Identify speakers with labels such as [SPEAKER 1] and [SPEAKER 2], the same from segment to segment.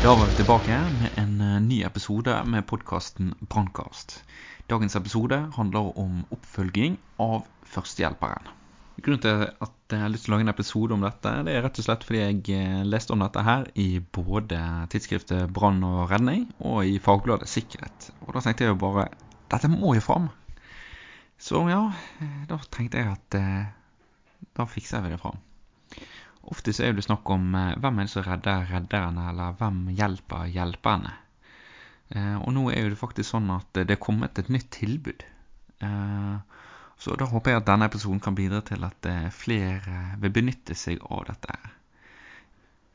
[SPEAKER 1] Da var vi tilbake med en eh, ny episode med podkasten Brannkast. Dagens episode handler om oppfølging av førstehjelperen. Grunnen til at jeg har lyst til å lage en episode om dette, det er rett og slett fordi jeg eh, leste om dette her i både tidsskriftet Brann og redning og i fagbladet Sikkerhet. Og da tenkte jeg jo bare dette må jo fram. Så ja, da tenkte jeg at eh, da fikser vi det fram. Ofte så er det snakk om eh, hvem er det som redder redderne, eller hvem hjelper hjelperne. Eh, og nå er det faktisk sånn at det er kommet et nytt tilbud. Eh, så da håper jeg at denne episoden kan bidra til at flere vil benytte seg av dette.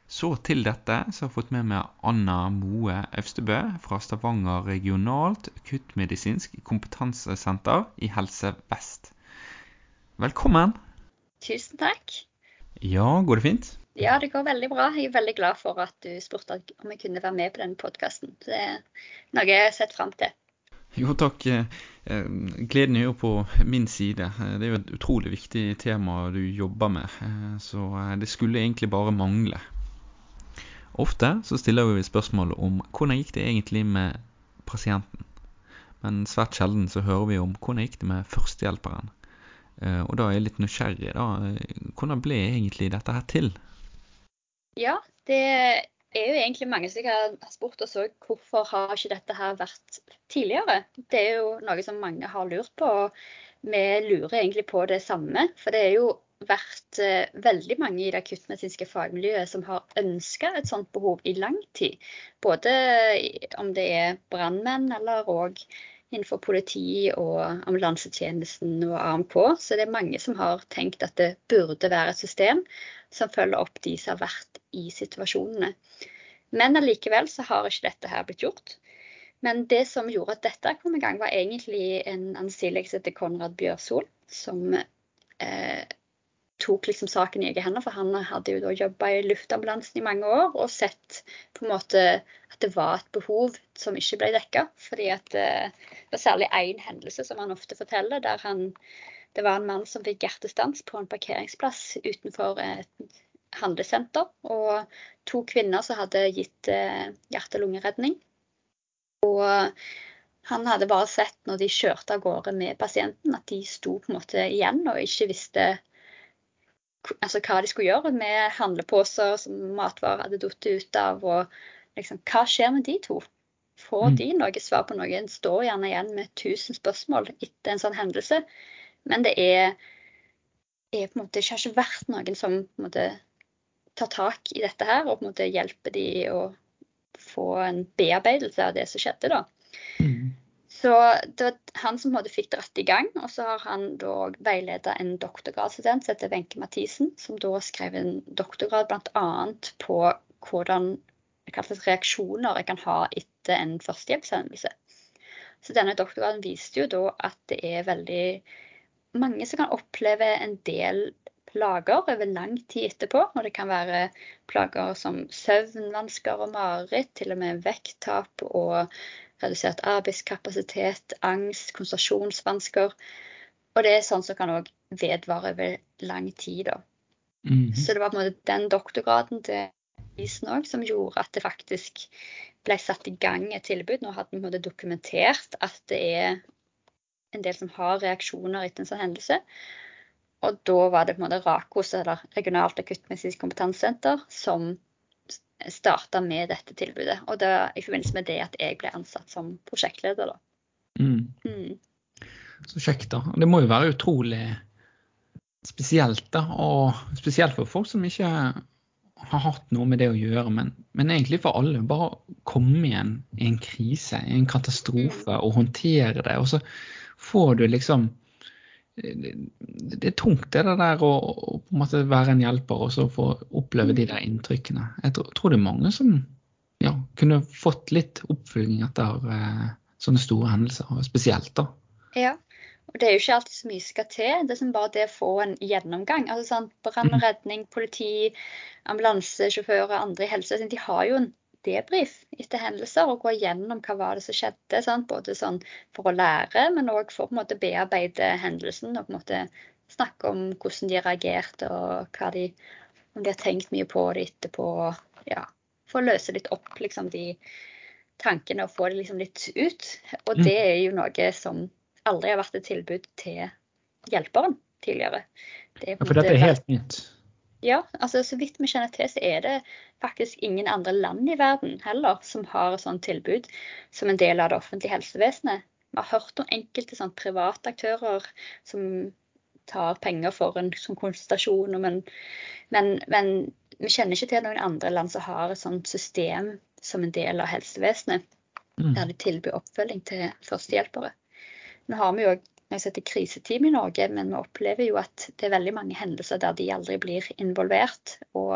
[SPEAKER 1] Så til dette så har jeg fått med meg Anna Moe Øvstebø fra Stavanger regionalt akuttmedisinsk kompetansesenter i Helse Vest. Velkommen!
[SPEAKER 2] Tusen takk.
[SPEAKER 1] Ja, går det fint?
[SPEAKER 2] Ja, det går veldig bra. Jeg er veldig glad for at du spurte om jeg kunne være med på denne podkasten. Det er noe jeg har sett fram til.
[SPEAKER 1] Jo, takk. Eh, Gleden er jo på min side. Eh, Det er jo et utrolig viktig tema du jobber med, eh, så det skulle egentlig bare mangle. Ofte så stiller vi spørsmål om hvordan gikk det egentlig med pasienten. Men svært sjelden så hører vi om hvordan gikk det med førstehjelperen. Eh, Og da er jeg litt nysgjerrig, da. Hvordan ble egentlig dette her til?
[SPEAKER 2] Ja, det er jo egentlig mange som har spurt oss òg hvorfor har ikke dette her vært tidligere. Det er jo noe som mange har lurt på, og vi lurer egentlig på det samme. For det er jo vært eh, veldig mange i det akuttmedisinske fagmiljøet som har ønska et sånt behov i lang tid. Både om det er brannmenn eller òg innenfor politi og ambulansetjenesten og AMK. Så det er mange som har tenkt at det burde være et system som følger opp de som har vært i situasjonene. Men allikevel så har ikke dette her blitt gjort. Men det som gjorde at dette kom i gang, var egentlig en ansielig som heter Konrad Bjørsol, som eh, tok liksom saken i egne hender, for han hadde jo da jobba i luftambulansen i mange år og sett på en måte at det var et behov som ikke ble dekka. Fordi eh, det var særlig én hendelse som han ofte forteller, der han det var en mann som fikk hjertestans på en parkeringsplass utenfor et handlesenter. Og to kvinner som hadde gitt hjerte- og lungeredning. Og han hadde bare sett når de kjørte av gårde med pasienten, at de sto på en måte igjen og ikke visste altså, hva de skulle gjøre med handleposer som matvarer hadde falt ut av. Og liksom, hva skjer med de to? Får
[SPEAKER 1] Mm.
[SPEAKER 2] de noe svar på noe? En står gjerne igjen med 1000 spørsmål etter en sånn hendelse. Men det er, er på en måte, det har ikke vært noen som på en måte, tar tak i dette her og på en måte hjelper de å få en bearbeidelse av det som skjedde. da. Så det var han som hadde fikk dratt i gang, og så har han da veileda en doktorgradsstudent som heter Wenche Mathisen, som da skrev en doktorgrad bl.a. på hvordan reaksjoner jeg kan ha etter en førstehjelpshendelse. Så denne doktorgraden viste jo da at det er veldig mange som kan oppleve en del plager over lang tid etterpå. Og det kan være plager som søvnvansker og mareritt, til og med vekttap og redusert arbeidskapasitet, angst, konsentrasjonsvansker. Og det er sånn som kan òg vedvare over lang tid. da.
[SPEAKER 1] Mhm.
[SPEAKER 2] Så det var på en måte den doktorgraden til Isen òg som gjorde at det faktisk ble satt i gang et tilbud. Nå hadde vi dokumentert at det er en del som har reaksjoner etter en sånn hendelse. Og da var det på en måte RAKOS, eller Regionalt akuttmedisinsk kompetansesenter, som starta med dette tilbudet. Og det var i forbindelse med det at jeg ble ansatt som prosjektleder, da.
[SPEAKER 3] Mm.
[SPEAKER 2] Mm.
[SPEAKER 3] Så kjekt, da. Det må jo være utrolig spesielt, da. Og spesielt for folk som ikke har hatt noe med det å gjøre, men, men egentlig for alle. Bare komme igjen i en krise, i en katastrofe, og håndtere det. Og så får du liksom det, er tungt det der å, å på en måte være en hjelper og så få oppleve de der inntrykkene. Jeg tror, tror det er mange som ja, kunne fått litt oppfølging etter eh, sånne store hendelser, spesielt da.
[SPEAKER 2] Ja, og det er jo ikke alltid så mye skal til. Det er som bare det å få en gjennomgang. altså sånn, Brann og redning, politi, ambulansesjåfører, andre i helsevesenet, de har jo en debrief etter hendelser og gå gjennom hva var det som skjedde. Sant? Både sånn for å lære, men òg for å måte bearbeide hendelsen og måte snakke om hvordan de reagerte og de, om de har tenkt mye på det etterpå. Ja, for å løse litt opp liksom, de tankene og få det liksom litt ut. Og det er jo noe som aldri har vært et tilbud til hjelperen tidligere.
[SPEAKER 3] Det ja, for dette er helt nytt?
[SPEAKER 2] Ja, altså så vidt vi kjenner til, så er det faktisk ingen andre land i verden heller som har et sånt tilbud som en del av det offentlige helsevesenet. Vi har hørt om enkelte sånn, private aktører som tar penger for en sånn konsultasjon, men, men, men, vi kjenner ikke til noen andre land som har et sånt system som en del av helsevesenet, mm. der de tilbyr oppfølging til førstehjelpere. Nå har vi jo jeg setter kriseteam i Norge, men vi opplever jo at det er veldig mange hendelser der de aldri blir involvert. Og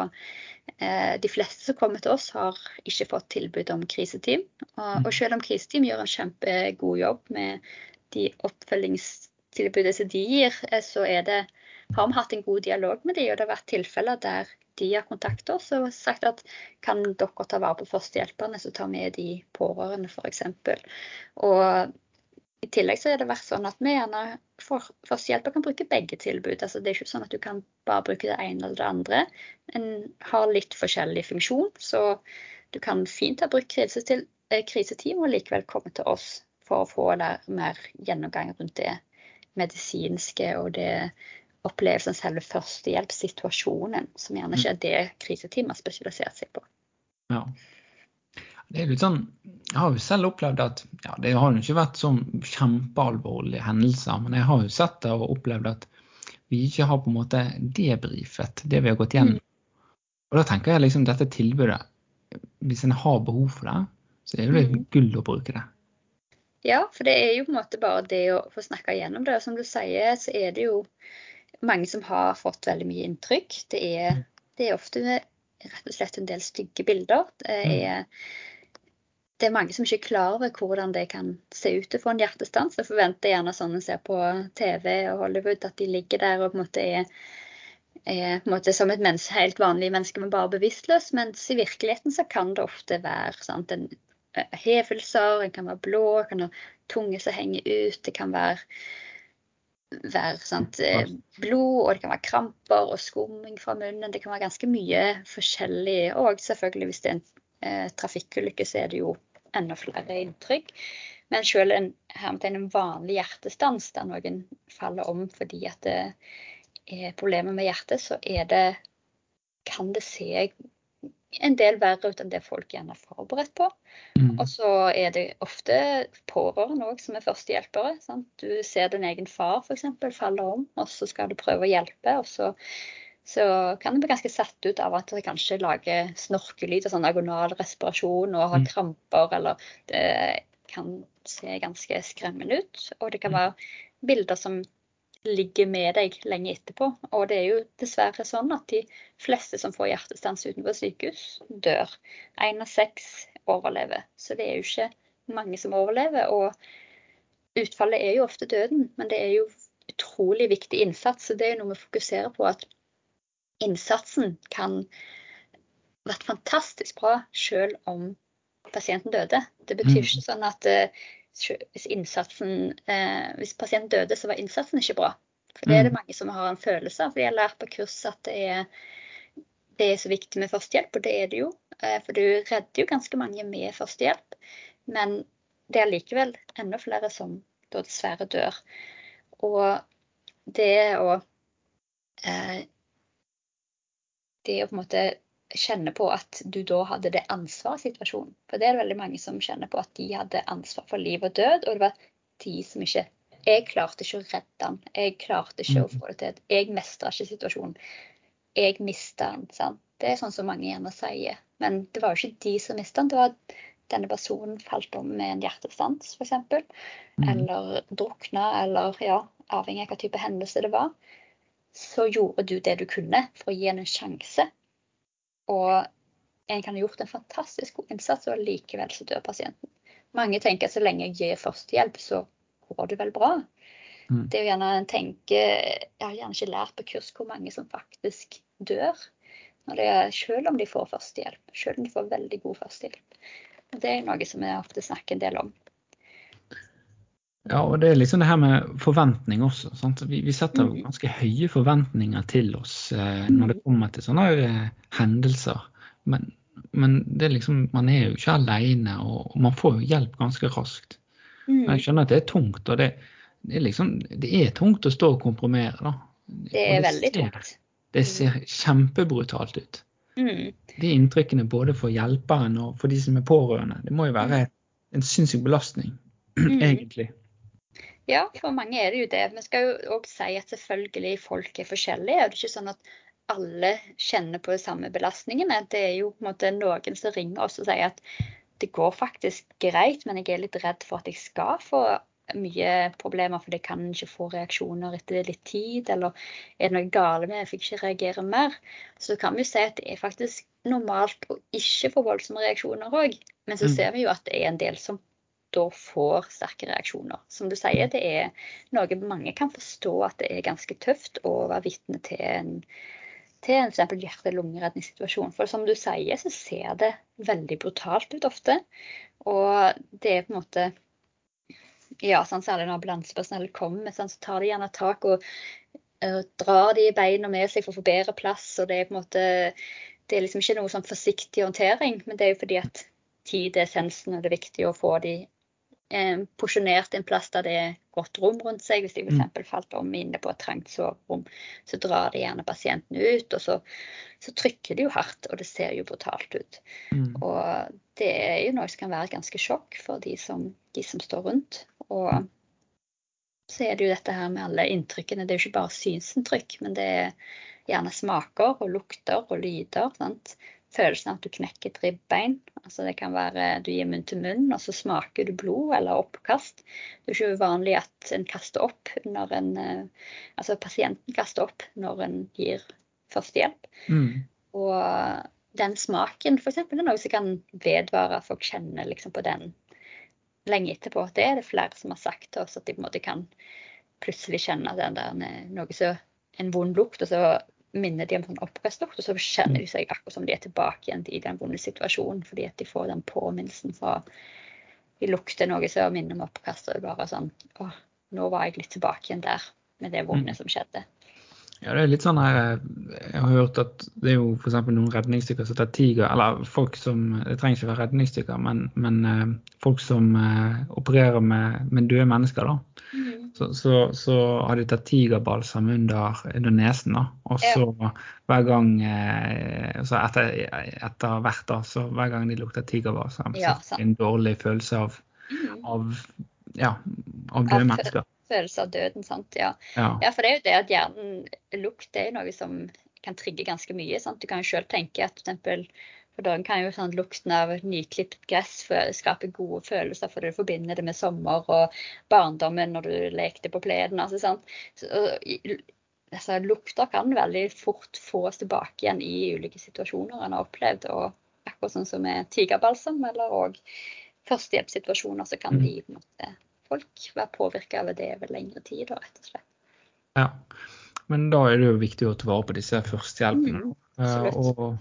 [SPEAKER 2] eh, de fleste som kommer til oss, har ikke fått tilbud om kriseteam. Og, og selv om kriseteam gjør en kjempegod jobb med de oppfølgingstilbudet som de gir, så så det, har vi hatt en god dialog med de, og det har vært tilfeller der de har kontaktet oss og sagt at kan dere ta vare på førstehjelperne, så tar vi de pårørende f.eks. Og i tillegg så er det vært sånn at vi gjerne for førstehjelper kan bruke begge tilbud. Altså det er ikke sånn at du kan bare bruke det ene eller det andre. En har litt forskjellig funksjon, så du kan fint ha brukt eh, kriseteam og likevel komme til oss for å få mer gjennomgang rundt det medisinske og det opplevelsen av selve førstehjelpssituasjonen, som gjerne ikke er det kriseteamet har spesialisert seg på.
[SPEAKER 3] Ja. Det er litt sånn, Jeg har jo selv opplevd at ja, det har jo ikke vært sånn kjempealvorlige hendelser, men jeg har jo sett det og opplevd at vi ikke har på en måte debrifet det vi har gått gjennom. Mm. Og da tenker jeg liksom dette tilbudet, hvis en har behov for det, så er det jo mm. gull å bruke det.
[SPEAKER 2] Ja, for det er jo på en måte bare det å få snakka gjennom det. Og som du sier, så er det jo mange som har fått veldig mye inntrykk. Det er, mm. det er ofte rett og slett en del stygge bilder. Det mm. er det er mange som ikke er klar over hvordan det kan se ut å få en hjertestans. Jeg forventer gjerne sånn en ser på TV og Hollywood, at de ligger der og på en måte er, er på en måte som et menneske, helt vanlig menneske, men bare bevisstløs. Mens i virkeligheten så kan det ofte være sant, en, hevelser, en kan være blå, en kan ha tunge som henger ut, det kan være, være sant, blod, og det kan være kramper og skumming fra munnen. Det kan være ganske mye forskjellig. Og selvfølgelig hvis det er en eh, trafikkulykke, så er det jo enda flere inntrykk. Men selv en, en vanlig hjertestans der noen faller om fordi at det er problemer med hjertet, så er det, kan det se en del verre ut enn det folk gjerne er forberedt på. Mm. Og så er det ofte pårørende òg som er førstehjelpere. Sant? Du ser din egen far f.eks. falle om, og så skal du prøve å hjelpe. og så så kan det bli ganske satt ut av at det kanskje lager snorkelyd og sånn agonal respirasjon og har mm. kramper, eller det kan se ganske skremmende ut. Og det kan mm. være bilder som ligger med deg lenge etterpå. Og det er jo dessverre sånn at de fleste som får hjertestans utenfor sykehus, dør. Én av seks overlever. Så det er jo ikke mange som overlever. Og utfallet er jo ofte døden, men det er jo utrolig viktig innsats. Så det er jo noe vi fokuserer på. at innsatsen kan vært fantastisk bra selv om pasienten døde. Det betyr mm. ikke sånn at uh, hvis, innsatsen, uh, hvis pasienten døde, så var innsatsen ikke bra. For det er det mm. mange som har en følelse av. Vi har lært på kurs at det er, det er så viktig med førstehjelp, og det er det jo. Uh, for du redder jo ganske mange med førstehjelp. Men det er likevel enda flere som da dessverre dør. Og det å det å på en måte kjenne på at du da hadde det ansvaret i situasjonen. For det er det veldig mange som kjenner på at de hadde ansvar for liv og død, og det var de som ikke Jeg klarte ikke å redde han. Jeg klarte ikke å mm. få det til. Jeg mestra ikke situasjonen. Jeg mista han. sant? Det er sånn som mange gjerne sier. Men det var jo ikke de som mista han. Det var at denne personen falt om med en hjertestans, f.eks. Mm. Eller drukna, eller ja, avhengig av hva type hendelse det var, så gjorde du det du kunne for å gi henne en sjanse. Og en kan ha gjort en fantastisk god innsats, og likevel så dør pasienten. Mange tenker at så lenge jeg gir førstehjelp, så går det vel bra.
[SPEAKER 3] Mm.
[SPEAKER 2] Det er jo gjerne en tenker Jeg har gjerne ikke lært på kurs hvor mange som faktisk dør. Er, selv om de får førstehjelp. Selv om de får veldig god førstehjelp. Og det er noe som vi ofte snakker en del om.
[SPEAKER 3] Ja, og det er liksom det her med forventning også. Sant? Vi, vi setter
[SPEAKER 2] Mm.
[SPEAKER 3] ganske høye forventninger til oss eh, når det kommer til sånne eh, hendelser. Men, men det er liksom, man er jo ikke alene, og, og man får jo hjelp ganske raskt. Men
[SPEAKER 2] Mm.
[SPEAKER 3] jeg skjønner at det er tungt, og det, det, er, liksom, det er tungt å stå og komprimere. da.
[SPEAKER 2] Det
[SPEAKER 3] er
[SPEAKER 2] er veldig
[SPEAKER 3] ser-
[SPEAKER 2] tungt.
[SPEAKER 3] Det ser kjempebrutalt ut.
[SPEAKER 2] Mm.
[SPEAKER 3] De inntrykkene både for hjelperen og for de som er pårørende, det må jo være en sinnssyk belastning,
[SPEAKER 2] Mm.
[SPEAKER 3] egentlig.
[SPEAKER 2] Ja, for mange er det jo det. Vi skal jo òg si at selvfølgelig folk er forskjellige. Det er ikke sånn at alle kjenner på de samme belastningene. Det er jo på en måte noen som ringer oss og sier at det går faktisk greit, men jeg er litt redd for at jeg skal få mye problemer for jeg kan ikke få reaksjoner etter litt tid, eller er det noe galt med jeg fikk ikke reagere mer. Så kan vi jo si at det er faktisk normalt å ikke få voldsomme reaksjoner òg. Men så
[SPEAKER 3] Mm.
[SPEAKER 2] ser vi jo at det er en del som da får sterke reaksjoner. Som du sier, det er noe mange kan forstå at det er ganske tøft å være vitne til en til en f.eks. hjerte-lungeredningssituasjon. For som du sier, så ser det veldig brutalt ut ofte. Og det er på en måte Ja, sånn særlig når ambulansepersonellet kommer, sånn, så tar de gjerne tak og uh, drar de beina med seg for å få bedre plass. Og det er på en måte Det er liksom ikke noe sånn forsiktig håndtering, men det er jo fordi at tid er essensen, og det er viktig å få de eh, porsjonert en plass der det er godt rom rundt seg. Hvis de f.eks. falt om inne på et trangt soverom, så drar de gjerne pasienten ut, og så, så trykker de jo hardt, og det ser jo brutalt ut.
[SPEAKER 3] Mm.
[SPEAKER 2] Og det er jo noe som kan være ganske sjokk for de som, de som står rundt. Og så er det jo dette her med alle inntrykkene. Det er jo ikke bare synsinntrykk, men det er gjerne smaker og lukter og lyder. sant? Følelsen av at du knekker et ribbein. Altså det kan være du gir munn til munn, og så smaker du blod eller oppkast. Det er ikke uvanlig at en kaster opp når en eh, Altså pasienten kaster opp når en gir førstehjelp.
[SPEAKER 3] Mm.
[SPEAKER 2] Og den smaken f.eks. er noe som kan vedvare. Folk kjenner liksom på den lenge etterpå. Det er det flere som har sagt til oss, at de på en måte kan plutselig kjenne den der noe så en vond lukt, og så minner de om sånn oppkastlukt, og så kjenner de seg akkurat som de er tilbake igjen i den vonde situasjonen, fordi at de får den påminnelsen fra De lukter noe som minner om oppkast, og det bare sånn Å, nå var jeg litt tilbake igjen der med det vonde som skjedde.
[SPEAKER 3] Ja, det er litt sånn her eh, Jeg har hørt at det er jo f.eks. noen redningsstykker som tar tiger, eller folk som Det trenger ikke være redningsstykker, men, men eh, folk som eh, opererer med, med døde mennesker, da. Så, så, så har de tatt tigerbalsam under, under nesen, da. Og så hver gang så etter, etter hvert, da, så hver gang de lukter tigerbalsam,
[SPEAKER 2] Ja,
[SPEAKER 3] så får de en dårlig følelse av, av ja, av døde mennesker.
[SPEAKER 2] Følelse av døden, sant. Ja.
[SPEAKER 3] Ja.
[SPEAKER 2] Ja, for det er jo det at hjernen lukt er noe som kan trigge ganske mye. Sant? Du kan jo selv tenke at f.eks. for dagen kan jo sånn lukten av nyklipt gress skape gode følelser, for du forbinder det med sommer og barndommen når du lekte på plenen. Altså, sant? Så, og altså, lukter kan veldig fort få oss tilbake igjen i ulike situasjoner en har opplevd. og Akkurat sånn som med tigerbalsam, eller òg førstehjelpssituasjoner, så kan
[SPEAKER 3] Mm.
[SPEAKER 2] de på en måte, folk være påvirka av det over lengre tid, da, rett og slett.
[SPEAKER 3] Ja, men da er det jo viktig å ta vare på disse førstehjelpene.
[SPEAKER 2] Mm,
[SPEAKER 3] Eh,
[SPEAKER 2] absolutt.
[SPEAKER 3] og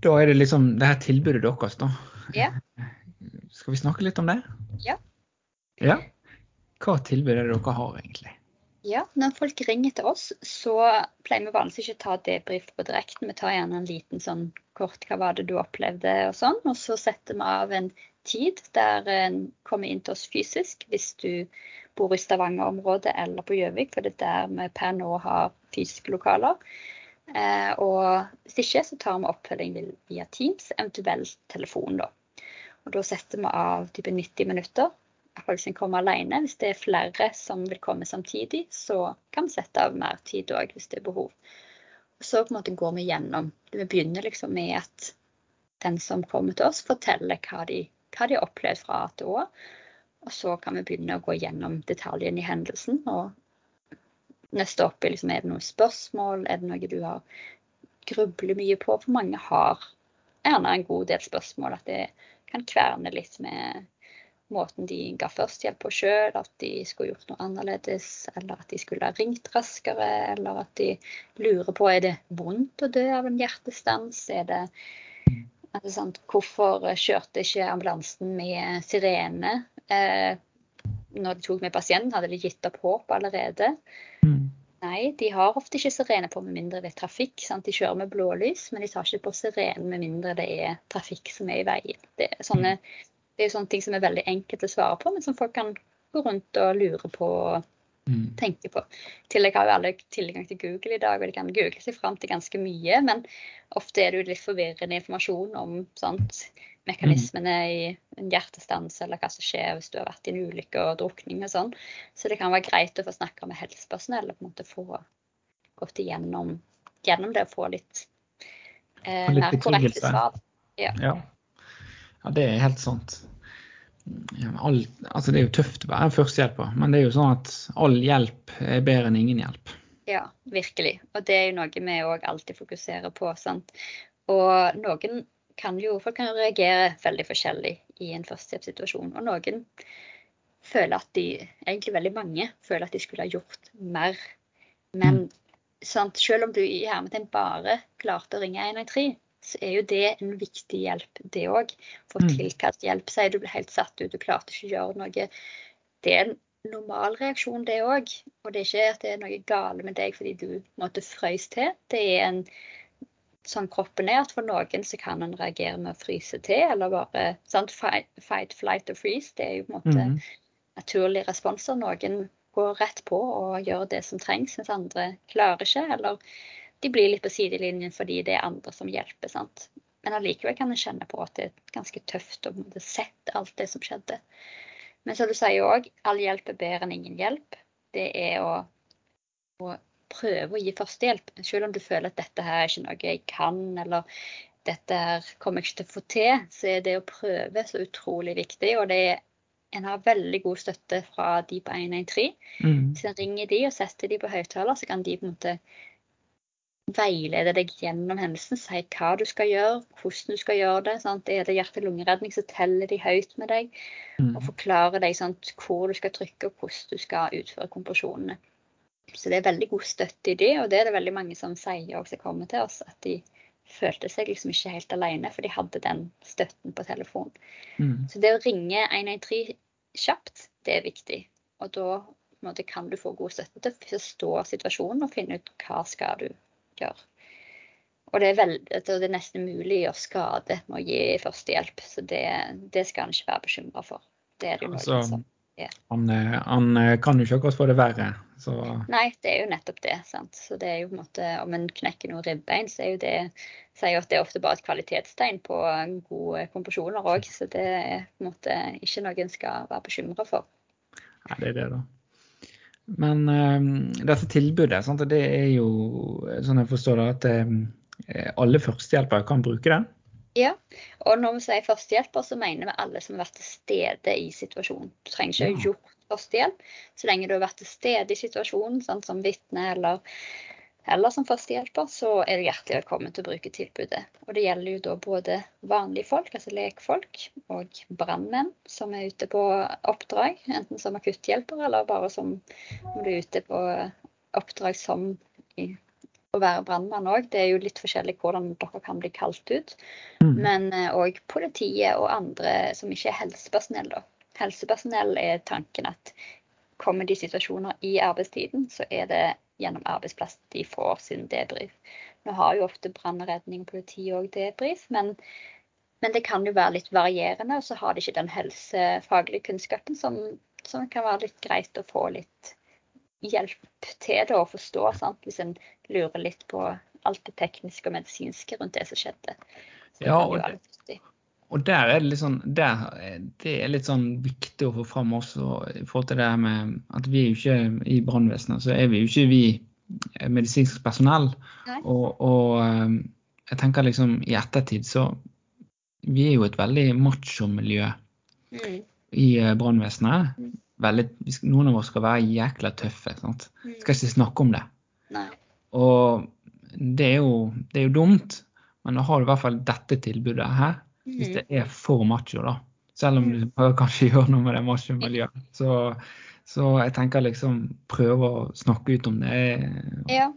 [SPEAKER 3] da er det liksom det her tilbudet deres, da.
[SPEAKER 2] Ja.
[SPEAKER 3] Skal vi snakke litt om det?
[SPEAKER 2] Ja.
[SPEAKER 3] Ja. Hva tilbud er det dere har, egentlig?
[SPEAKER 2] Ja, når folk ringer til oss, så pleier vi vanligvis ikke å ta debrief på direkten. Vi tar gjerne en liten sånn kort 'hva var det du opplevde', og sånn. Og så setter vi av en tid der en kommer inn til oss fysisk, hvis du bor i Stavanger-området eller på Gjøvik, for det er der vi per nå har fysiske lokaler. Eh, og hvis ikke, så tar vi oppfølging via Teams, eventuelt telefon, da. Og da setter vi av type 90 minutter. Iallfall hvis en kommer alene. Hvis det er flere som vil komme samtidig, så kan vi sette av mer tid òg, hvis det er behov. Og så på en måte går vi gjennom. Vi begynner liksom med at den som kommer til oss, forteller hva de, hva de har opplevd fra A til Å. Og så kan vi begynne å gå gjennom detaljene i hendelsen og nøste opp liksom, er det noen spørsmål, er det noe du har grubler mye på. For mange har gjerne en god del spørsmål. At det kan kverne litt med måten de ga førstehjelp på sjøl, at de skulle gjort noe annerledes, eller at de skulle ha ringt raskere, eller at de lurer på er det vondt å dø av en hjertestans. Er det altså, Hvorfor kjørte ikke ambulansen med sirene? Eh, når de tok med pasienten, hadde de gitt opp håp allerede? Mm. Nei, de har ofte ikke sirene på med mindre det er trafikk. Sant? De kjører med blålys, men de tar ikke på sirenen med mindre det er trafikk som er i veien. Det er, sånne, det er jo sånne ting som er veldig enkelt å svare på, men som folk kan gå rundt og lure på og mm. tenke på. I tillegg har jo alle tilgang til Google i dag, og de kan google seg fram til ganske mye, men ofte er det jo litt forvirrende informasjon om sånt mekanismene i en hjertestans, eller hva som skjer hvis du har vært i en ulykke og drukning og sånn. Så det kan være greit å få snakke med helsepersonell og på en måte få gått igjennom gjennom det og få litt, eh, litt mer korrekte svar.
[SPEAKER 3] Ja. ja. Ja. det er helt sant. All, altså det er jo tøft å være førstehjelper, men det er jo sånn at all hjelp er bedre enn ingen hjelp.
[SPEAKER 2] Ja, virkelig. Og det er jo noe vi òg alltid fokuserer på. Sant? Og noen kan jo, folk kan reagere veldig forskjellig i en førstehjelpssituasjon. Og noen føler at de, egentlig veldig mange, føler at de skulle ha gjort mer. Men sant, selv om du i hermetegn bare klarte å ringe 113, så er jo det en viktig hjelp, det òg. Få mm. tilkalt hjelp. Si du ble helt satt ut, du klarte ikke å gjøre noe. Det er en normal reaksjon, det òg. Og det er ikke at det er noe gale med deg fordi du måtte frøys til. Det er en sånn kroppen er, at for noen så kan en reagere med å fryse til, eller bare sant? Fight, fight, flight og freeze. Det er jo på en måte mm. naturlige responser. Noen går rett på og gjør det som trengs, mens andre klarer ikke. Eller de blir litt på sidelinjen fordi det er andre som hjelper. sant? Men allikevel kan en kjenne på at det er ganske tøft å sette alt det som skjedde. Men som du sier òg, all hjelp er bedre enn ingen hjelp. Det er å, å prøve å gi førstehjelp, selv om du føler at dette her er ikke noe jeg kan, eller dette her kommer jeg ikke til å få til, så er det å prøve så utrolig viktig. Og det er, en har veldig god støtte fra de på 113. Mm. Så ringer de og setter de på høyttaler, så kan de på en måte veilede deg gjennom hendelsen, si hva du skal gjøre, hvordan du skal gjøre det. Sant? Er det hjerte-lungeredning, så teller de høyt med deg mm. og forklarer deg sant, hvor du skal trykke og hvordan du skal utføre kompresjonene. Så det er veldig god støtte i det, og det er det veldig mange som sier også kommer til oss, at de følte seg liksom ikke helt alene, for de hadde den støtten på telefon. Mm. Så det å ringe 113 kjapt, det er viktig. Og da måte, kan du få god støtte til å forstå situasjonen og finne ut hva skal du gjøre. Og det er, veld, det er nesten umulig å skade med å gi førstehjelp, så det, det skal han ikke være bekymra for. Det er det jo altså,
[SPEAKER 3] noe som han, eh, han, eh, kan jo ikke akkurat få det verre. Så.
[SPEAKER 2] Nei, det er jo nettopp det. sant? Så det er jo på en måte, Om en knekker noen ribbein, så er jo det sier jo at det er ofte bare et kvalitetstegn på gode komposisjoner òg. Så det er på en måte ikke noe en skal være bekymra for.
[SPEAKER 3] Nei, det er det, da. Men um, dette tilbudet, sant? det er jo sånn jeg forstår det, at um, alle førstehjelpere kan bruke det?
[SPEAKER 2] Ja, og når vi sier førstehjelper, så mener vi alle som har vært til stede i situasjonen. Du trenger ikke ja. gjort førstehjelp. Så lenge du har vært til stede i situasjonen, sånn som vitne eller, eller som førstehjelper, så er du hjertelig velkommen til å bruke tilbudet. Og det gjelder jo da både vanlige folk, altså lekfolk, og brannmenn som er ute på oppdrag, enten som akutthjelper eller bare som når du er ute på oppdrag som i å være brannmann òg. Det er jo litt forskjellig hvordan dere kan bli kalt ut. Mm. Men òg eh, politiet og andre som ikke er helsepersonell, da. Helsepersonell er tanken at kommer de situasjoner i arbeidstiden, så er det gjennom arbeidsplassen de får sin debrief. Nå har jo ofte brann og redning og politi òg debrief, men, men, det kan jo være litt varierende. Og så har de ikke den helsefaglige kunnskapen som, som kan være litt greit å få litt hjelp til det å forstå, sant? hvis en lurer litt på alt det tekniske og medisinske rundt det som skjedde.
[SPEAKER 3] Så ja, og, det, og, der er det litt sånn der, Det er litt sånn viktig å få fram også i forhold til det med at vi er jo ikke i brannvesenet, så er vi jo ikke vi medisinsk personell. Og, og, eh, jeg tenker liksom i ettertid så Vi er jo et veldig macho-miljø mm. i eh, brannvesenet. Mm. Noen av oss skal være jækla tøffe. sant?
[SPEAKER 2] Mm.
[SPEAKER 3] Skal ikke snakke om det.
[SPEAKER 2] Nei.
[SPEAKER 3] Og det er jo, det er jo dumt, men da har du i hvert fall dette tilbudet her. Hvis
[SPEAKER 2] Mm.
[SPEAKER 3] det er for macho, da. Selv om du prøver kanskje å gjøre noe med det macho-miljøet. Så, så jeg tenker liksom prøve å snakke ut om det.
[SPEAKER 2] Ja.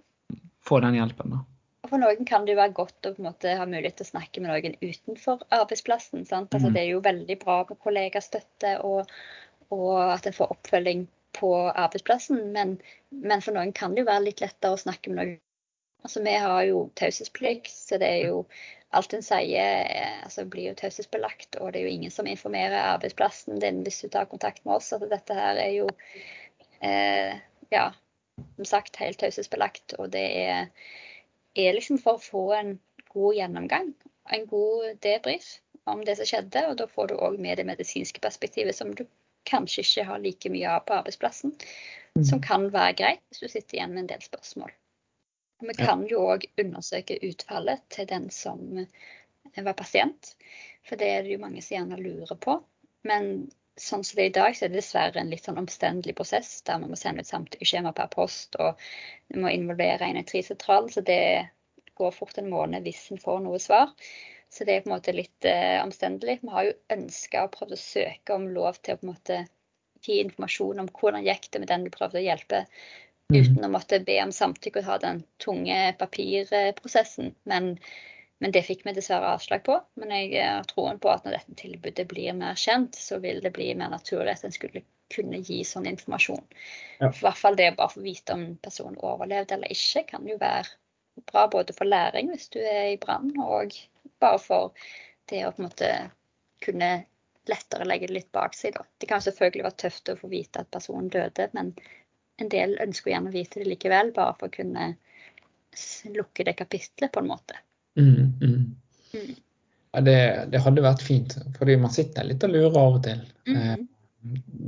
[SPEAKER 3] Få den hjelpen, da.
[SPEAKER 2] For noen kan det jo være godt å på en måte ha mulighet til å snakke med noen utenfor arbeidsplassen. Sant? Altså,
[SPEAKER 3] Mm.
[SPEAKER 2] det er jo veldig bra med kollegastøtte og, og at en får oppfølging på arbeidsplassen, men, men for noen kan det jo være litt lettere å snakke med noen. Altså, Vi har jo taushetsplikt, så det er jo alt en sier eh, altså, blir jo taushetsbelagt. Og det er jo ingen som informerer arbeidsplassen din hvis du tar kontakt med oss. Altså, dette her er jo eh, ja, som sagt helt taushetsbelagt. Og det er er liksom for å få en god gjennomgang, en god debrief om det som skjedde. Og da får du òg med det medisinske perspektivet som du kanskje ikke har like mye av på arbeidsplassen. Som kan være greit hvis du sitter igjen med en del spørsmål. Vi kan jo òg undersøke utfallet til den som var pasient. For det er det jo mange som gjerne lurer på. Men sånn som det er i dag, så er det dessverre en litt sånn omstendelig prosess der man må sende ut samtykkeskjema per post, og vi må involvere en sentral, så det går fort en måned hvis en får noe svar. Så det er på en måte litt eh, omstendelig. Vi har jo ønska og prøvd å søke om lov til å på en måte gi informasjon om hvordan gikk det med den du prøvde å hjelpe. Uten å måtte be om samtykke og ha den tunge papirprosessen. Men, men det fikk vi dessverre avslag på. Men jeg har troen på at når dette tilbudet blir mer kjent, så vil det bli mer naturlig at en skulle kunne gi sånn informasjon.
[SPEAKER 3] Ja.
[SPEAKER 2] I hvert fall det å bare få vite om personen overlevde eller ikke, kan jo være bra både for læring hvis du er i brann, og bare for det å på en måte kunne lettere legge det litt bak seg. Da. Det kan selvfølgelig være tøft å få vite at personen døde, men en del ønsker gjerne å vite det likevel, bare for å kunne lukke det kapitlet på en måte.
[SPEAKER 3] Mm, mm.
[SPEAKER 2] Mm.
[SPEAKER 3] Ja, det, det hadde vært fint, fordi man sitter litt og lurer av og til. Eh,
[SPEAKER 2] Mhm.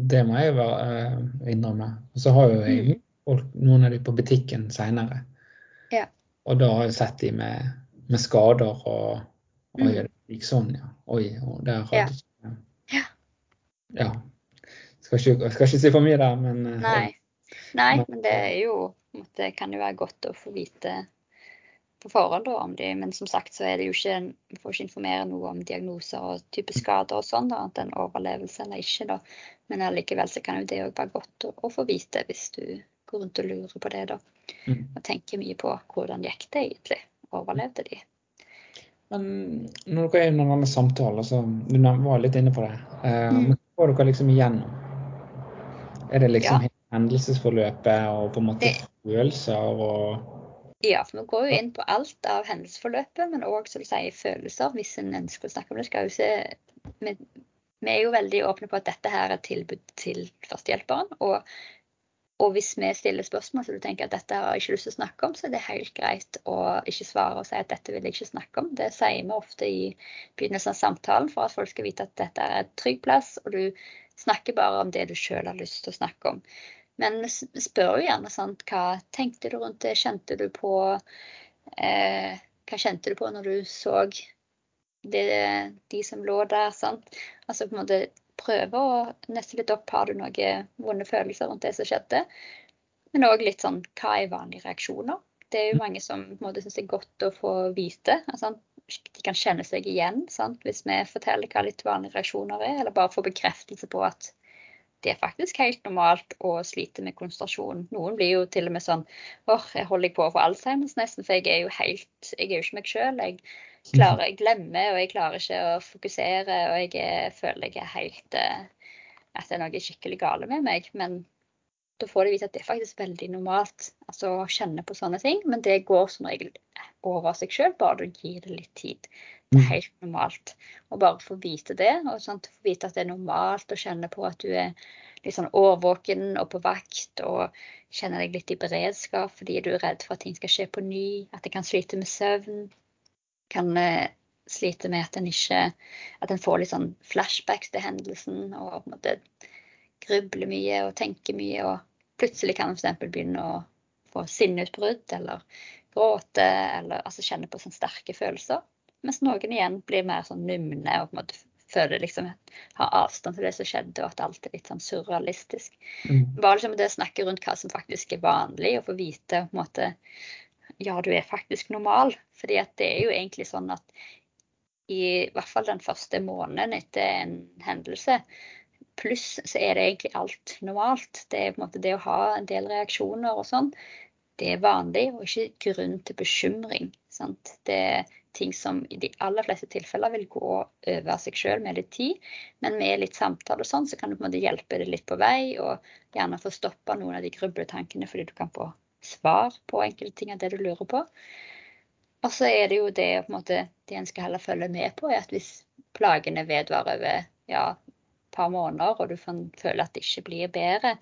[SPEAKER 3] Det må jeg være, eh, innrømme. Og så har jo jeg
[SPEAKER 2] Mm.
[SPEAKER 3] folk, noen av de på butikken seinere.
[SPEAKER 2] Ja.
[SPEAKER 3] Og da har jeg sett de med, med skader og Oi,
[SPEAKER 2] Mm.
[SPEAKER 3] det gikk sånn, ja. Oi, og der hadde
[SPEAKER 2] Ja. Ja.
[SPEAKER 3] Ja. Skal ikke, skal ikke si for mye der, men eh,
[SPEAKER 2] Nei. Nei,
[SPEAKER 3] Men-
[SPEAKER 2] det er jo måte, kan jo være godt å få vite på forhånd om de, men som sagt så er det jo ikke Vi får ikke informere noe om diagnoser og type skader og sånn, annet enn overlevelse eller ikke. da. Men allikevel så kan jo det òg være godt å, å få vite hvis du går rundt og lurer på det. da.
[SPEAKER 3] Mm.
[SPEAKER 2] Og tenker mye på hvordan gikk det egentlig. Overlevde de?
[SPEAKER 3] Men når dere er under denne samtalen, altså, du var litt inne på det, eh,
[SPEAKER 2] Mm.
[SPEAKER 3] hva går dere liksom igjennom? Er det liksom
[SPEAKER 2] Ja.
[SPEAKER 3] Hendelsesforløpet og på en måte følelser og
[SPEAKER 2] Ja, for vi går jo inn på alt av hendelsesforløpet, men òg som du sier, følelser, hvis en ønsker å snakke om det. skal jo se, vi, vi er jo veldig åpne på at dette her er et tilbud til førstehjelperen. Og, og hvis vi stiller spørsmål så du tenker at dette har jeg ikke lyst til å snakke om, så er det helt greit å ikke svare og si at dette vil jeg ikke snakke om. Det sier vi ofte i begynnelsen av samtalen for at folk skal vite at dette er et trygg plass, og du snakker bare om det du sjøl har lyst til å snakke om. Men spør jo gjerne sant, hva tenkte du rundt det, kjente du på eh, Hva kjente du på når du så det, de som lå der? sant? Altså på en måte prøve å neste litt opp. Har du noen vonde følelser rundt det som skjedde? Men òg litt sånn hva er vanlige reaksjoner? Det er jo mange som på en måte syns det er godt å få vite. Altså, de kan kjenne seg igjen sant? hvis vi forteller hva litt vanlige reaksjoner er, eller bare få bekreftelse på at det er faktisk helt normalt å slite med konsentrasjon. Noen blir jo til og med sånn åh, jeg holder på å få Alzheimers nesten, for jeg er jo helt Jeg er jo ikke meg sjøl. Jeg klarer, jeg glemmer, og jeg klarer ikke å fokusere, og jeg er, føler jeg er helt eh, At det er noe skikkelig gale med meg. Men da får de vite at det er faktisk veldig normalt altså, å kjenne på sånne ting. Men det går som regel over seg sjøl, bare du gir det litt tid. Det er helt normalt. Og bare få vite det, og sånn, få vite at det er normalt å kjenne på at du er litt sånn årvåken og på vakt, og kjenner deg litt i beredskap fordi du er redd for at ting skal skje på ny, at det kan slite med søvn. Kan eh, slite med at en ikke At en får litt sånn flashbacks til hendelsen og på en måte grubler mye og tenker mye, og plutselig kan en f.eks. begynne å få sinneutbrudd eller gråte eller altså kjenne på sånne sterke følelser. Mens noen igjen blir mer sånn numne og på en måte føler liksom har avstand til det som skjedde, og at alt er litt sånn surrealistisk.
[SPEAKER 3] Mm.
[SPEAKER 2] Bare liksom det å snakke rundt hva som faktisk er vanlig, og få vite på en måte ja, du er faktisk normal. Fordi at det er jo egentlig sånn at i hvert fall den første måneden etter en hendelse, pluss så er det egentlig alt normalt. Det er på en måte det å ha en del reaksjoner og sånn, det er vanlig og ikke grunn til bekymring. Sant? Det ting som i de aller fleste tilfeller vil gå over seg sjøl med litt tid. Men med litt samtale og sånn, så kan du på en måte hjelpe det litt på vei, og gjerne få stoppa noen av de grubletankene fordi du kan få svar på enkelte ting av det du lurer på. Og så er det jo det på en måte, det en skal heller følge med på, er at hvis plagene vedvarer over ja, et par måneder, og du føler at det ikke blir bedre,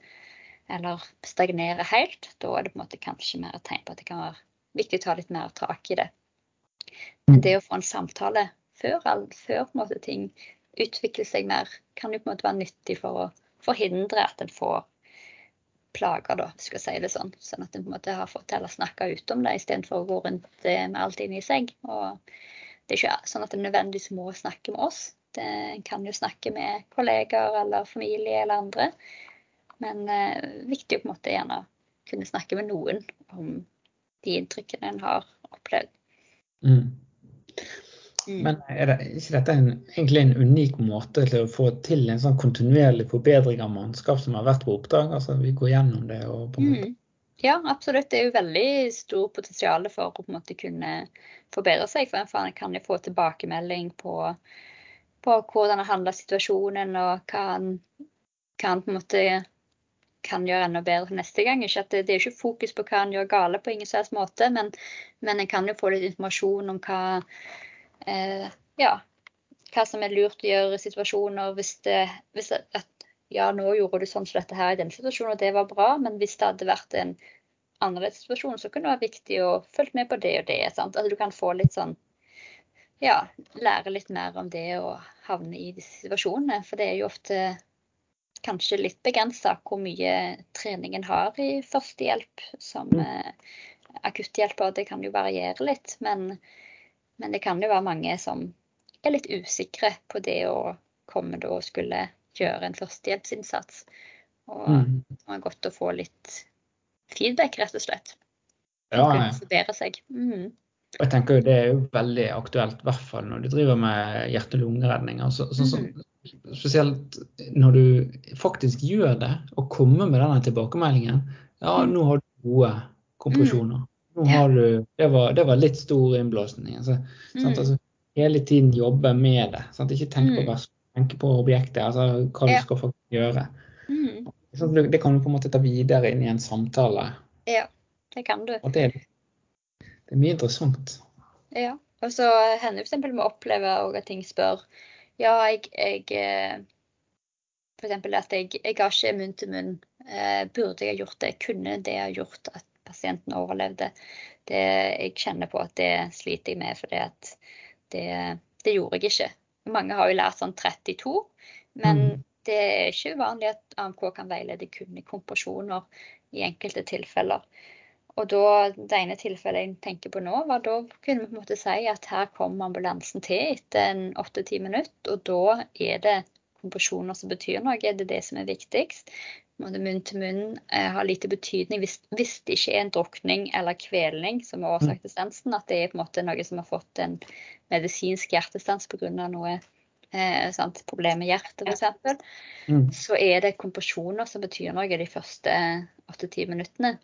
[SPEAKER 2] eller stagnerer helt, da er det på en måte kanskje mer et tegn på at det kan være viktig å ta litt mer tak i det. Men det å få en samtale før, før måte, ting utvikler seg mer, kan jo på en måte være nyttig for å forhindre at en får plager, da, skal jeg si det sånn. Sånn at en på en måte har fått til å snakke ut om det istedenfor å gå rundt med alt inni seg. Og det er ikke sånn at en nødvendigvis må snakke med oss. En kan jo snakke med kollegaer eller familie eller andre. Men eh, viktig å på en måte gjerne kunne snakke med noen om de inntrykkene en har opplevd.
[SPEAKER 3] Mm. Mm. Men er det ikke dette en, egentlig en unik måte til å få til en sånn kontinuerlig forbedring av mannskap som har vært på oppdrag? Altså vi går gjennom det og på en
[SPEAKER 2] mm. Ja, absolutt. Det er jo veldig stor potensial for å på en måte kunne forbedre seg. For en kan jo få tilbakemelding på, på hvordan han handler situasjonen, og hva han, hva han på en måte kan gjøre enda bedre neste gang. Det, det er ikke fokus på hva han gjør gale på ingen slags måte, men, men en kan jo få litt informasjon om hva, eh, ja, hva som er lurt å gjøre i situasjoner hvis, det, hvis at ja, nå gjorde du sånn som dette her i denne situasjonen, og det var bra, men hvis det hadde vært en annerledes situasjon, så kunne det være viktig å følge med på det og det. Sant? At du kan få litt sånn ja, lære litt mer om det å havne i disse situasjonene. For det er jo ofte kanskje litt begrensa hvor mye treningen har i førstehjelp som mm. eh, akutthjelper. Det kan jo variere litt, men, men, det kan jo være mange som er litt usikre på det å komme da og skulle gjøre en førstehjelpsinnsats. Og mm. det er godt å få litt feedback, rett og slett.
[SPEAKER 3] Ja,
[SPEAKER 2] og seg. Mm.
[SPEAKER 3] Jeg tenker jo Det er jo veldig aktuelt, i hvert fall når du driver med hjerte-lungeredning. Altså, så, så, mm spesielt når du faktisk gjør det, og kommer med denne tilbakemeldingen Ja, mm. nå har du gode kompresjoner. Mm. Nå har du, det, var, det var litt stor innblåsning. Altså, mm. altså, hele tiden jobbe med det. Sant? Ikke tenk på, tenk på objektet, altså hva du skal faktisk gjøre. Sånn, det kan du på en måte ta videre inn i en samtale.
[SPEAKER 2] Ja, det kan du.
[SPEAKER 3] Det, det er mye interessant.
[SPEAKER 2] Ja. Og så hender det f.eks. vi opplever at ting spør ja, jeg, jeg eh, For eksempel at jeg, jeg har ikke munn til munn. Eh, burde jeg ha gjort det? Kunne det ha gjort at pasienten overlevde? Det, jeg kjenner på at det sliter jeg med, for det, det gjorde jeg ikke. Mange har jo lært sånn 32, men mm. det er ikke uvanlig at AMK kan veilede kun i kompresjoner i enkelte tilfeller. Og da, det ene tilfellet jeg tenker på nå, var da kunne vi på en måte si at her kommer ambulansen til etter en åtte-ti minutter, og da er det kompresjoner som betyr noe. Det er det som er viktigst. Munn til munn eh, har lite betydning hvis, hvis, det ikke er en drukning eller kvelning som er årsak til stansen, at det er på en måte noe som har fått en medisinsk hjertestans pga. noe eh, sant, problem med hjertet f.eks., mm. så er det kompresjoner som betyr noe de første åtte-ti minuttene.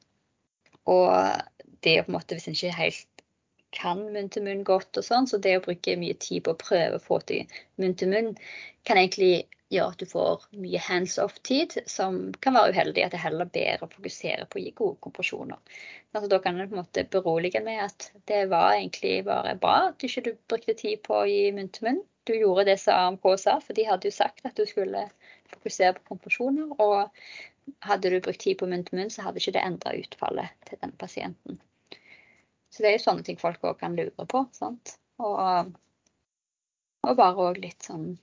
[SPEAKER 2] Og det er på en måte, hvis en ikke helt kan munn til munn godt og sånn, så det å bruke mye tid på å prøve å få til munn til munn, kan egentlig gjøre at du får mye hands off-tid, som kan være uheldig. At det heller bedre å fokusere på å gi gode kompresjoner. Altså, da kan en på en måte berolige med at det var egentlig bare bra at du ikke brukte tid på å gi munn til munn. Du gjorde det som AMK sa, for de hadde jo sagt at du skulle fokusere på kompresjoner. Og hadde du brukt tid på munn til munn, så hadde ikke det endra utfallet til den pasienten. Så det er jo sånne ting folk òg kan lure på. sant? Og, og bare òg litt sånn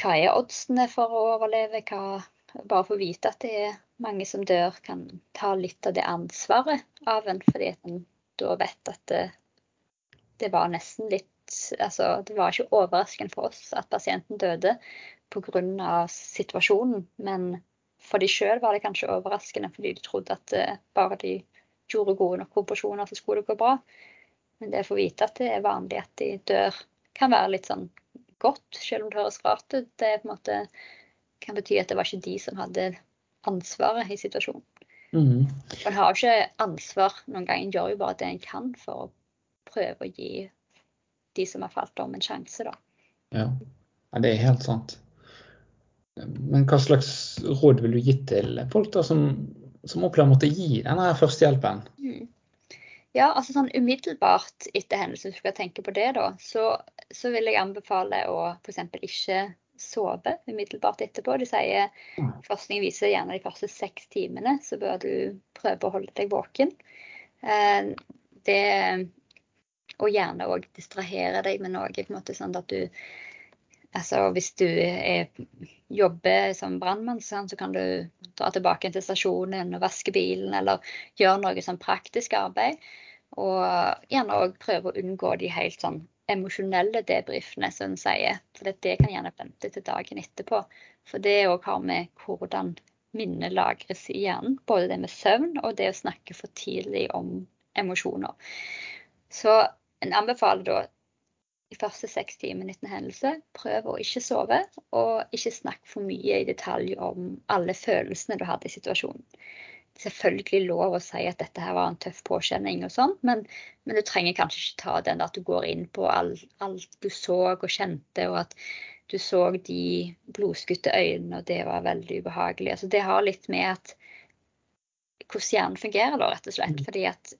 [SPEAKER 2] Hva er oddsene for å overleve? Hva, bare få vite at det er mange som dør, kan ta litt av det ansvaret av en, fordi en da vet at det, det var nesten litt altså, det var ikke overraskende for oss at pasienten døde pga. situasjonen. Men for de sjøl var det kanskje overraskende, fordi de trodde at uh, bare de gjorde gode nok operasjoner, så skulle det gå bra. Men det å få vite at det er vanlig at de dør, kan være litt sånn godt, selv om det høres rart ut. Det på en måte kan bety at det var ikke de som hadde ansvaret i situasjonen. Mm. En har jo ikke ansvar noen gang, en gjør jo bare det en kan for å prøve å gi de som har falt om, en sjanse, da.
[SPEAKER 3] Ja, ja det er helt sant. Men hva slags råd vil du gi til folk da som, som opplever å måtte gi denne førstehjelpen? Mm.
[SPEAKER 2] Ja, altså sånn umiddelbart etter hendelsen, hvis du skal tenke på det, da, så, så vil jeg anbefale å f.eks. ikke sove umiddelbart etterpå. De sier Forskning viser gjerne de første seks timene så bør du prøve å holde deg våken. Eh, det Og gjerne òg distrahere deg med noe, på en måte sånn at du Altså hvis du er, jobber som brannmann, så kan du dra tilbake til stasjonen og vaske bilen, eller gjøre noe sånn praktisk arbeid. Og gjerne òg prøve å unngå de helt sånn emosjonelle debrifene, som hun sier. For det kan gjerne vente til dagen etterpå. For det òg har med hvordan minnet lagres i hjernen. Både det med søvn og det å snakke for tidlig om emosjoner. Så en anbefaler da de første seks timene etter en hendelse, prøv å ikke sove, og ikke snakke for mye i detalj om alle følelsene du hadde i situasjonen. Det er selvfølgelig lov å si at dette her var en tøff påkjenning, og sånn, men, men, du trenger kanskje ikke ta den at du går inn på alt, alt du så og kjente, og at du så de blodskutte øynene, og det var veldig ubehagelig. Altså, det har litt med at hvordan hjernen fungerer, da, rett og slett. Mm. Fordi at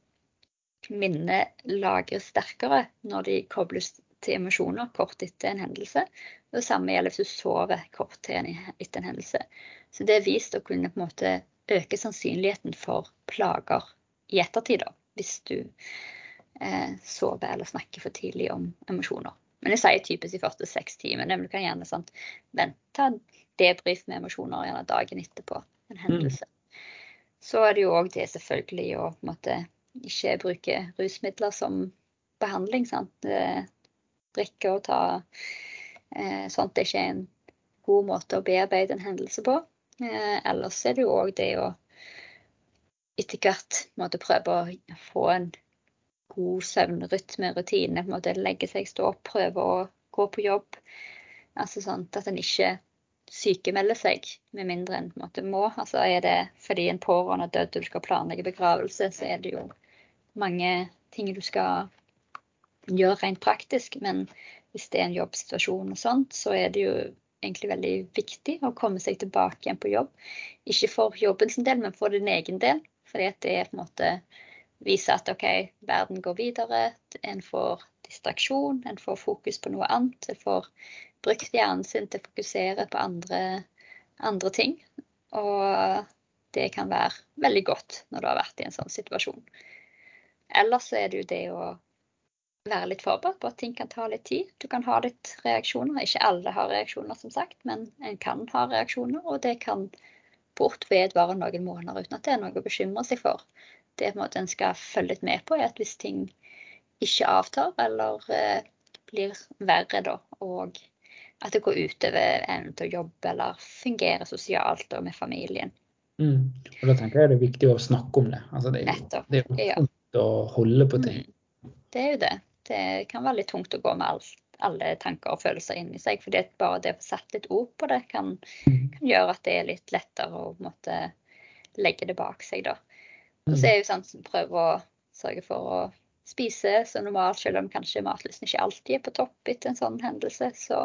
[SPEAKER 2] minnet lagres sterkere når de kobles til emosjoner kort etter en hendelse. Det samme gjelder hvis du sover kort til etter en hendelse. Så det er vist å kunne på en måte øke sannsynligheten for plager i ettertid, da, hvis du eh, sover eller snakker for tidlig om emosjoner. Men jeg sier typisk de første seks timene. Men du kan gjerne sant, vente debrief med emosjoner gjerne dagen etterpå en mm. hendelse. Mm. Så er det jo òg det selvfølgelig å på en måte ikke bruke rusmidler som behandling. sant? Drikke og ta eh, sånt er ikke en god måte å bearbeide en hendelse på. Eh, ellers er det jo òg det å etter hvert måtte prøve å få en god søvnrytme, rutine. på en måte Legge seg, stå opp, prøve å gå på jobb. Altså sånn at en ikke sykemelder seg, med mindre en på måte må. Altså Er det fordi en pårørende er død og du skal planlegge begravelse, så er det jo mange ting du skal gjøre rent praktisk. Men hvis det er en jobbsituasjon og sånt, så er det jo egentlig veldig viktig å komme seg tilbake igjen på jobb. Ikke for jobben sin del, men for din egen del. Fordi at det er på en måte vise at OK, verden går videre. En får distraksjon, en får fokus på noe annet. En får brukt hjernen sin til å fokusere på andre, andre ting. Og det kan være veldig godt når du har vært i en sånn situasjon. Ellers er det jo det å være litt forberedt på at ting kan ta litt tid. Du kan ha litt reaksjoner. Ikke alle har reaksjoner, som sagt, men en kan ha reaksjoner. Og det kan fort vedvare noen måneder uten at det er noe å bekymre seg for. Det på en skal følge litt med på, er at hvis ting ikke avtar eller eh, blir verre, da, og at det går utover evnen til å jobbe eller fungere sosialt og med familien.
[SPEAKER 3] Mm. Og Da tenker jeg det er viktig å snakke om det. Altså det, er, det er jo tungt ja. å holde på ting.
[SPEAKER 2] Mm. Det er jo det det kan være litt tungt å gå med alt, alle tanker og følelser inni seg. fordi bare det å få satt litt ord på det kan, mm. kan, gjøre at det er litt lettere å måtte legge det bak seg. da. Og så mm. er jo sånn prøve å sørge for å spise så normalt, selv om kanskje matlysten ikke alltid er på topp etter en sånn hendelse. Så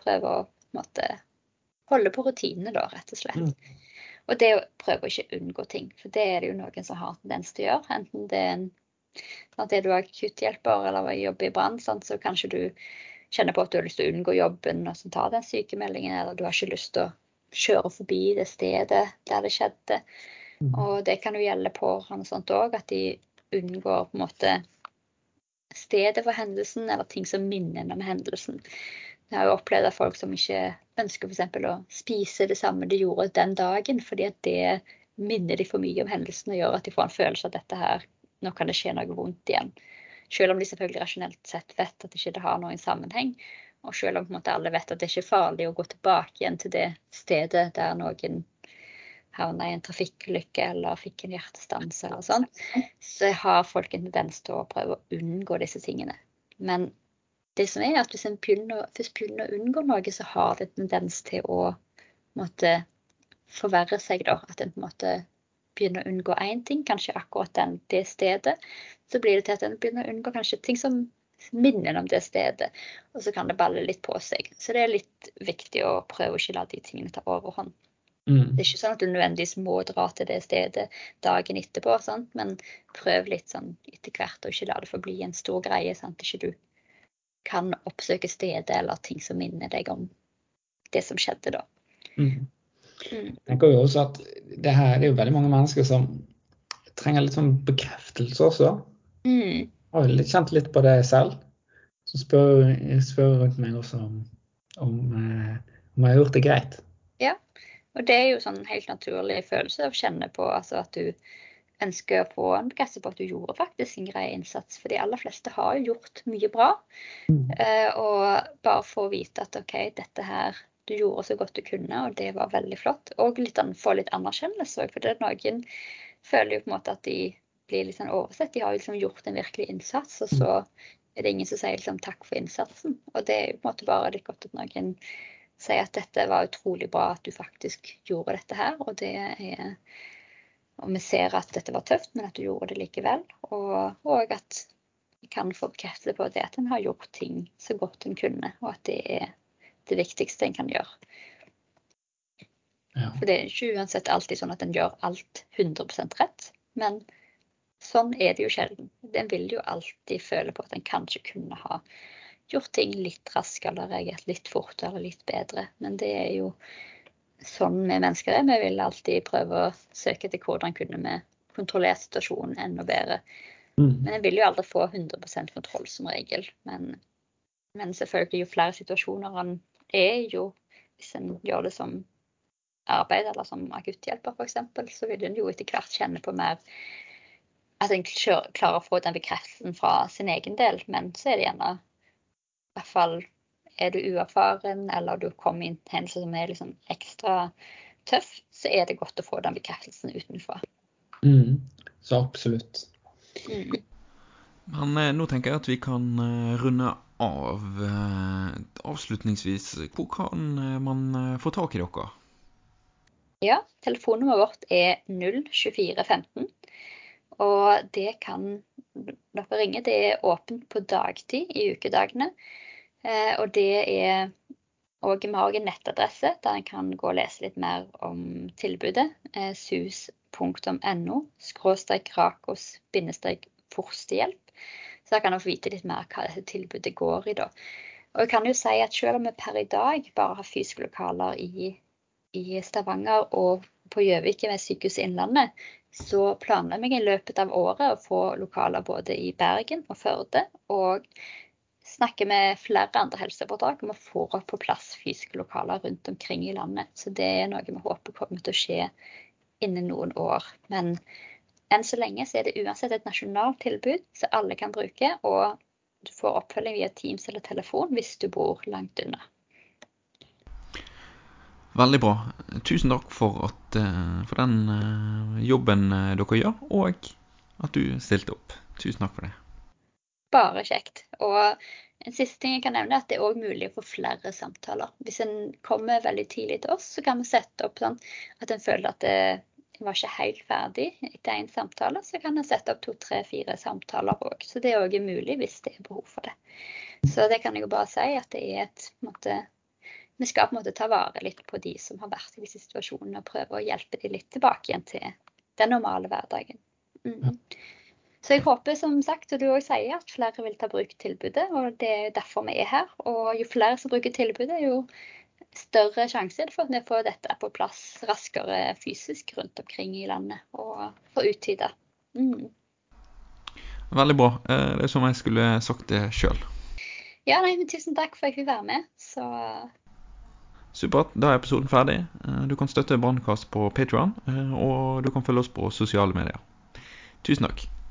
[SPEAKER 2] prøve å måtte, holde på rutinene, da, rett og slett. Mm. Og det å prøve å ikke unngå ting, for det er det jo noen som har tendens til å gjøre. Enten det er en at er du akutthjelper eller jobber i brann, så kanskje du kjenner på at du har lyst til å unngå jobben og så tar den sykemeldingen, eller du har ikke lyst til å kjøre forbi det stedet der det skjedde. Mm. Og det kan jo gjelde pårørende og sånt òg, at de unngår på en måte stedet for hendelsen, eller ting som minner om hendelsen. Jeg har jo opplevd at folk som ikke ønsker f.eks. å spise det samme de gjorde den dagen, fordi at det minner de for mye om hendelsen og gjør at de får en følelse av at dette her nå kan det skje noe vondt igjen. Selv om de selvfølgelig rasjonelt sett vet at det ikke har noen sammenheng. Og selv om måte alle vet at det ikke er farlig å gå tilbake igjen til det stedet der noen havna i en trafikkulykke eller fikk en hjertestans eller sånn, så har folk en tendens til å prøve å unngå disse tingene. Men det som er at hvis en begynner, begynner å unngå noe, så har det en tendens til å måtte forverre seg, da. At en på en måte begynner å unngå én ting, kanskje akkurat den, det stedet. Så blir det til at en begynner å unngå kanskje ting som minner om det stedet. Og så kan det balle litt på seg. Så det er litt viktig å prøve å ikke la de tingene ta overhånd. Mm. Det er ikke sånn at du nødvendigvis må dra til det stedet dagen etterpå, sant? men prøv litt sånn etter hvert, og ikke la det få bli en stor greie. Sant? Ikke du kan oppsøke stedet eller ting som minner deg om det som skjedde da.
[SPEAKER 3] Mm. Mm. Tenker jo også at det her det er jo veldig mange mennesker som trenger litt sånn bekreftelse også. Mm. Har jo kjent litt på det selv. Så spør, spør rundt meg også om, om, eh, om jeg har gjort det greit.
[SPEAKER 2] Ja, og det er jo sånn helt naturlig følelse å kjenne på altså at du ønsker å få en bekreftelse på at du gjorde faktisk en grei innsats. For de aller fleste har jo gjort mye bra. Mm. Uh, og bare få vite at OK, dette her du gjorde så godt du kunne, og det var veldig flott. Og litt, få litt anerkjennelse òg, for det er noen føler jo på en måte at de blir litt sånn oversett. De har jo liksom gjort en virkelig innsats, og så er det ingen som sier liksom takk for innsatsen. Og det er jo på en måte bare litt godt at noen sier at dette var utrolig bra at du faktisk gjorde dette her. Og, det er, og vi ser at dette var tøft, men at du gjorde det likevel. Og, og at vi kan få bekreftelse på det at en har gjort ting så godt en kunne, og at det er det viktigste en kan gjøre. Ja. For det er ikke uansett alltid sånn at en gjør alt 100% rett. Men sånn er det jo sjelden. En vil jo alltid føle på at en kanskje kunne ha gjort ting litt raskere, reagert litt fortere, litt bedre. Men det er jo sånn vi mennesker er. Vi vil alltid prøve å søke etter hvordan kunne vi kontrollere situasjonen enda bedre. Mm. Men en vil jo aldri få 100% kontroll som regel. Men, men, selvfølgelig, jo flere situasjoner en er jo, hvis en gjør det som arbeid eller som akutthjelper f.eks., så vil en jo etter hvert kjenne på mer at en klarer å få den bekreftelsen fra sin egen del. Men så er det gjerne i hvert fall er du uerfaren eller du kommer i en hendelse som er liksom ekstra tøff, så er det godt å få den bekreftelsen utenfra.
[SPEAKER 3] Mm, så absolutt.
[SPEAKER 1] Mm. Men eh, nå tenker jeg at vi kan eh, runde av. Eh, avslutningsvis, hvor kan eh, man eh, få tak i dere?
[SPEAKER 2] Ja, telefonnummeret vårt er 02415. Og det kan dere ringe. Det er åpent på dagtid i ukedagene. Og det er og vi har en nettadresse der en kan gå og lese litt mer om tilbudet. Sus.no skråstrek rakos bindestrek forstehjelp. Så jeg kan få vite litt mer hva dette tilbudet går i, da. Og jeg kan jo si at selv om vi per i dag bare har fysiske lokaler i, i Stavanger og på Gjøvik ved Sykehuset Innlandet, så planlegger vi i løpet av året å få lokaler både i Bergen og Førde. Og snakker med flere andre helseforetak om å få på plass fysiske lokaler rundt omkring i landet. Så det er noe vi håper kommer til å skje innen noen år. Men enn så lenge så er det uansett et nasjonalt tilbud som alle kan bruke. Og du får oppfølging via Teams eller telefon hvis du bor langt unna.
[SPEAKER 1] Veldig bra. Tusen takk for, at, eh, for den eh, jobben eh, dere gjør, og at du stilte opp. Tusen takk for det
[SPEAKER 2] bare kjekt. Og en siste ting jeg kan nevne, er at det er òg mulig å få flere samtaler. Hvis en kommer veldig tidlig til oss, så kan vi sette opp sånn at en føler at det var ikke helt ferdig etter én samtale, så kan en sette opp to, tre, fire samtaler òg. Så det er òg mulig hvis det er behov for det. Så det kan jeg jo bare si at det er et måte, Vi skal på en måte ta vare litt på de som har vært i disse situasjonene, og prøve å hjelpe de litt tilbake igjen til den normale hverdagen. Mm. Så jeg håper som sagt, og du òg sier, at flere vil ta bruk tilbudet. Og det er derfor vi er her. Og jo flere som bruker tilbudet, jo større sjanse for at vi får dette på plass raskere fysisk rundt omkring i landet. Og får utvida. Mm.
[SPEAKER 1] Veldig bra. Eh, det er som jeg skulle sagt det sjøl.
[SPEAKER 2] Ja, nei, men tusen takk for at jeg fikk være med. Så
[SPEAKER 1] Supert. Da er episoden ferdig. Eh, du kan støtte Brannkast på Patron, eh, og du kan følge oss på sosiale medier. Tusen takk.